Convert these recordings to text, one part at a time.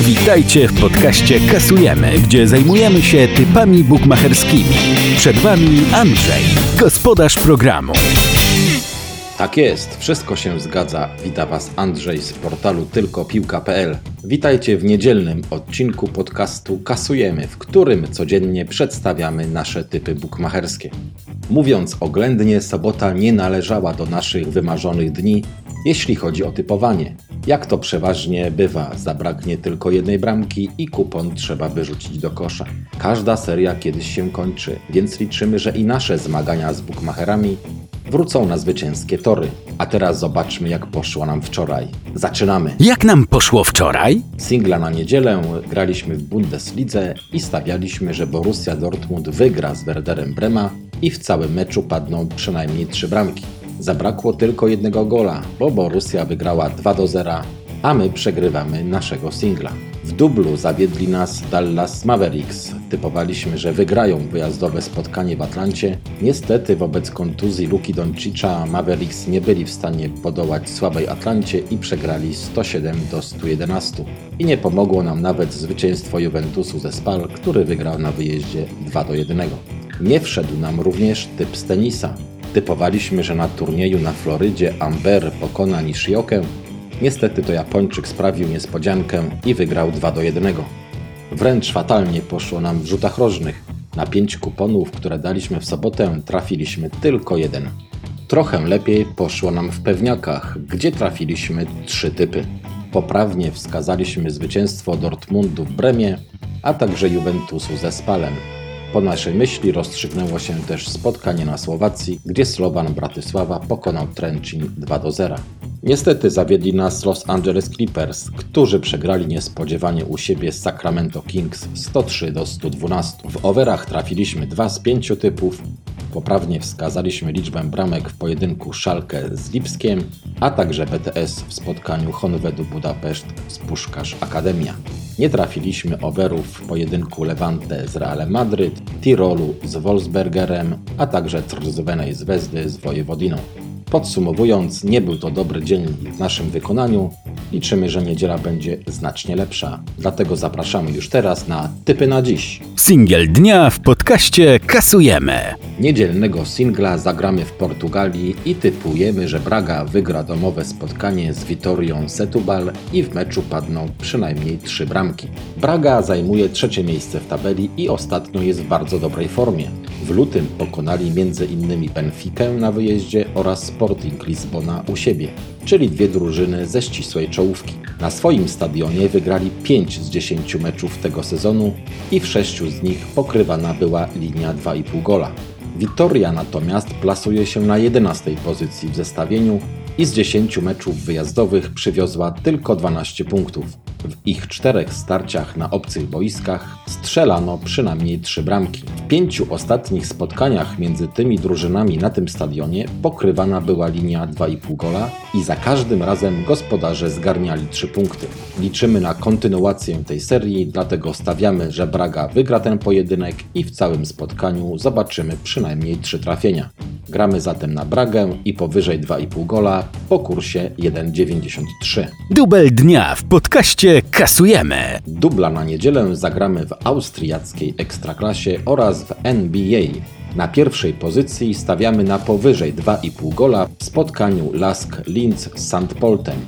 Witajcie w podcaście Kasujemy, gdzie zajmujemy się typami bukmacherskimi. Przed Wami Andrzej, gospodarz programu. Tak jest, wszystko się zgadza. Wita Was Andrzej z portalu tylkopiłka.pl. Witajcie w niedzielnym odcinku podcastu Kasujemy, w którym codziennie przedstawiamy nasze typy bukmacherskie. Mówiąc oględnie, sobota nie należała do naszych wymarzonych dni, jeśli chodzi o typowanie. Jak to przeważnie bywa, zabraknie tylko jednej bramki i kupon trzeba wyrzucić do kosza. Każda seria kiedyś się kończy, więc liczymy, że i nasze zmagania z bukmacherami wrócą na zwycięskie tory. A teraz zobaczmy, jak poszło nam wczoraj. Zaczynamy! Jak nam poszło wczoraj? Singla na niedzielę graliśmy w Bundeslidze i stawialiśmy, że Borussia Dortmund wygra z Werderem Brema i w całym meczu padną przynajmniej trzy bramki. Zabrakło tylko jednego gola, bo Borussia wygrała 2 do 0, a my przegrywamy naszego singla. W dublu zawiedli nas Dallas Mavericks. Typowaliśmy, że wygrają wyjazdowe spotkanie w Atlancie. Niestety wobec kontuzji Luki Doncicza Mavericks nie byli w stanie podołać słabej Atlancie i przegrali 107 do 111. I nie pomogło nam nawet zwycięstwo Juventusu ze Spal, który wygrał na wyjeździe 2 do 1. Nie wszedł nam również typ z tenisa. Typowaliśmy, że na turnieju na Florydzie Amber pokona Nishiokę. Niestety to Japończyk sprawił niespodziankę i wygrał 2 do 1. Wręcz fatalnie poszło nam w rzutach rożnych. Na pięć kuponów, które daliśmy w sobotę, trafiliśmy tylko jeden. Trochę lepiej poszło nam w pewniakach, gdzie trafiliśmy trzy typy. Poprawnie wskazaliśmy zwycięstwo Dortmundu w Bremie, a także Juventusu ze Spalem. Po naszej myśli rozstrzygnęło się też spotkanie na Słowacji, gdzie Slovan Bratysława pokonał Trencin 2 do 0. Niestety zawiedli nas Los Angeles Clippers, którzy przegrali niespodziewanie u siebie z Sacramento Kings 103 do 112. W overach trafiliśmy dwa z pięciu typów, poprawnie wskazaliśmy liczbę bramek w pojedynku Szalkę z Lipskiem, a także BTS w spotkaniu Honvedu Budapeszt z Puszkarz Akademia. Nie trafiliśmy overów w pojedynku Levante z Realem Madryt, Tirolu z Wolfsbergerem, a także Trzwenej Zvezdy z Wojewodiną. Podsumowując, nie był to dobry dzień w naszym wykonaniu. Liczymy, że niedziela będzie znacznie lepsza. Dlatego zapraszamy już teraz na typy na dziś. Singiel dnia w podcaście Kasujemy. Niedzielnego singla zagramy w Portugalii i typujemy, że Braga wygra domowe spotkanie z Vitorią Setubal i w meczu padną przynajmniej trzy bramki. Braga zajmuje trzecie miejsce w tabeli i ostatnio jest w bardzo dobrej formie. W lutym pokonali m.in. Benfikę na wyjeździe oraz Sporting Lizbona u siebie, czyli dwie drużyny ze ścisłej czołówki. Na swoim stadionie wygrali 5 z 10 meczów tego sezonu i w 6 z nich pokrywana była linia 2,5 gola. Witoria natomiast plasuje się na 11 pozycji w zestawieniu i z 10 meczów wyjazdowych przywiozła tylko 12 punktów. W ich czterech starciach na obcych boiskach strzelano przynajmniej trzy bramki. W pięciu ostatnich spotkaniach między tymi drużynami na tym stadionie pokrywana była linia 2,5 gola i za każdym razem gospodarze zgarniali trzy punkty. Liczymy na kontynuację tej serii, dlatego stawiamy, że Braga wygra ten pojedynek i w całym spotkaniu zobaczymy przynajmniej trzy trafienia. Gramy zatem na Bragę i powyżej 2,5 gola po kursie 1,93. Dubel dnia w podcaście Kasujemy. Dubla na niedzielę zagramy w austriackiej ekstraklasie oraz w NBA. Na pierwszej pozycji stawiamy na powyżej 2,5 gola w spotkaniu Lask Linz z St. Polten.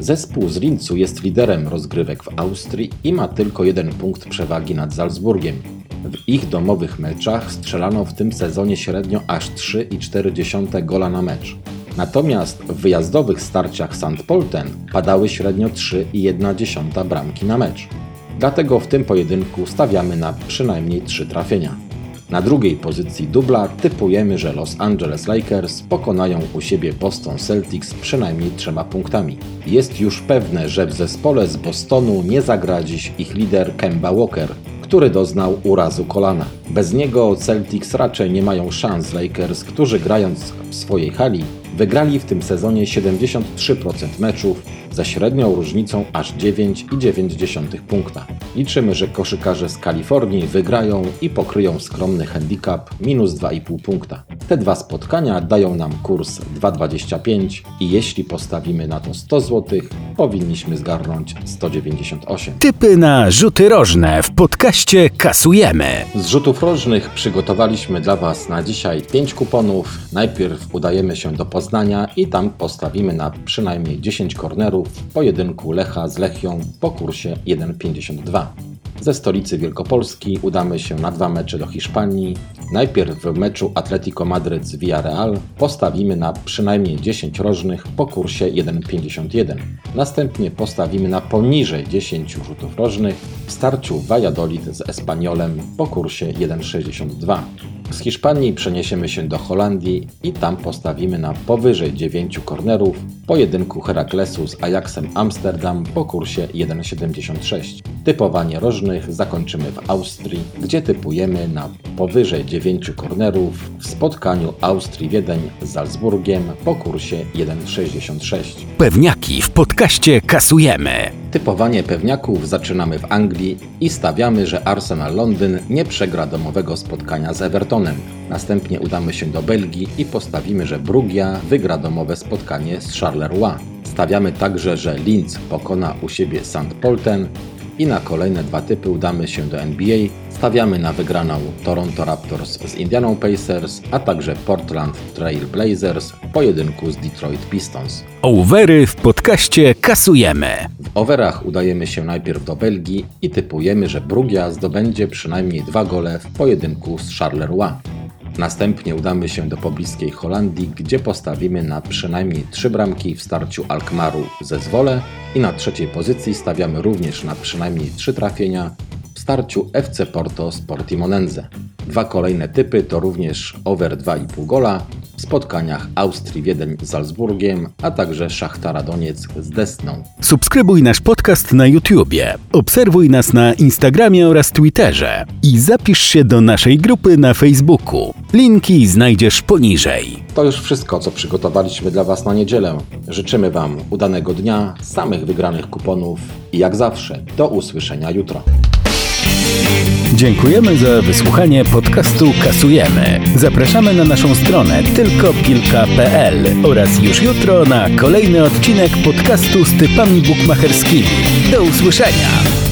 Zespół z Linzu jest liderem rozgrywek w Austrii i ma tylko jeden punkt przewagi nad Salzburgiem. W ich domowych meczach strzelano w tym sezonie średnio aż 3,4 gola na mecz. Natomiast w wyjazdowych starciach St. Polten padały średnio 3,1 bramki na mecz. Dlatego w tym pojedynku stawiamy na przynajmniej 3 trafienia. Na drugiej pozycji dubla typujemy, że Los Angeles Lakers pokonają u siebie Boston Celtics przynajmniej trzema punktami. Jest już pewne, że w zespole z Bostonu nie zagra dziś ich lider Kemba Walker, który doznał urazu kolana. Bez niego Celtics raczej nie mają szans Lakers, którzy grając w swojej hali wygrali w tym sezonie 73% meczów ze średnią różnicą aż 9,9 punkta. Liczymy, że koszykarze z Kalifornii wygrają i pokryją skromny handicap minus 2,5 punkta. Te dwa spotkania dają nam kurs 2,25 i jeśli postawimy na to 100 zł, powinniśmy zgarnąć 198. Typy na rzuty rożne w podcaście kasujemy. Z rzutów rożnych przygotowaliśmy dla Was na dzisiaj 5 kuponów. Najpierw udajemy się do Poznania i tam postawimy na przynajmniej 10 kornerów w pojedynku Lecha z Lechią po kursie 1,52. Ze stolicy Wielkopolski udamy się na dwa mecze do Hiszpanii. Najpierw w meczu Atletico Madryt z Villarreal postawimy na przynajmniej 10 rożnych po kursie 1,51. Następnie postawimy na poniżej 10 rzutów rożnych w starciu Valladolid z Espaniolem po kursie 1,62. Z Hiszpanii przeniesiemy się do Holandii i tam postawimy na powyżej 9 kornerów pojedynku Heraklesu z Ajaxem Amsterdam po kursie 1,76. Typowanie rożnych zakończymy w Austrii, gdzie typujemy na powyżej 9 kornerów w spotkaniu Austrii-Wiedeń z Salzburgiem po kursie 1,66. Pewniaki w podcaście kasujemy. Typowanie pewniaków zaczynamy w Anglii i stawiamy, że Arsenal Londyn nie przegra domowego spotkania z Evertonem. Następnie udamy się do Belgii i postawimy, że Brugia wygra domowe spotkanie z Charleroi. Stawiamy także, że Linz pokona u siebie St. Polten i na kolejne dwa typy udamy się do NBA. Stawiamy na wygraną Toronto Raptors z Indianą Pacers, a także Portland Trail Blazers w pojedynku z Detroit Pistons. Overy w podcaście kasujemy. W overach udajemy się najpierw do Belgii i typujemy, że Brugia zdobędzie przynajmniej dwa gole w pojedynku z Charleroi. Następnie udamy się do pobliskiej Holandii, gdzie postawimy na przynajmniej trzy bramki w starciu Alkmaru ze Zwole i na trzeciej pozycji stawiamy również na przynajmniej trzy trafienia w starciu FC Porto z Portimonense. Dwa kolejne typy to również over 2,5 gola spotkaniach Austrii-Wiedeń z Salzburgiem, a także Szachtara Donieck z Desną. Subskrybuj nasz podcast na YouTubie, obserwuj nas na Instagramie oraz Twitterze i zapisz się do naszej grupy na Facebooku. Linki znajdziesz poniżej. To już wszystko, co przygotowaliśmy dla Was na niedzielę. Życzymy Wam udanego dnia, samych wygranych kuponów i jak zawsze, do usłyszenia jutro. Dziękujemy za wysłuchanie podcastu Kasujemy. Zapraszamy na naszą stronę tylkopilka.pl oraz już jutro na kolejny odcinek podcastu z typami bukmacherskimi. Do usłyszenia!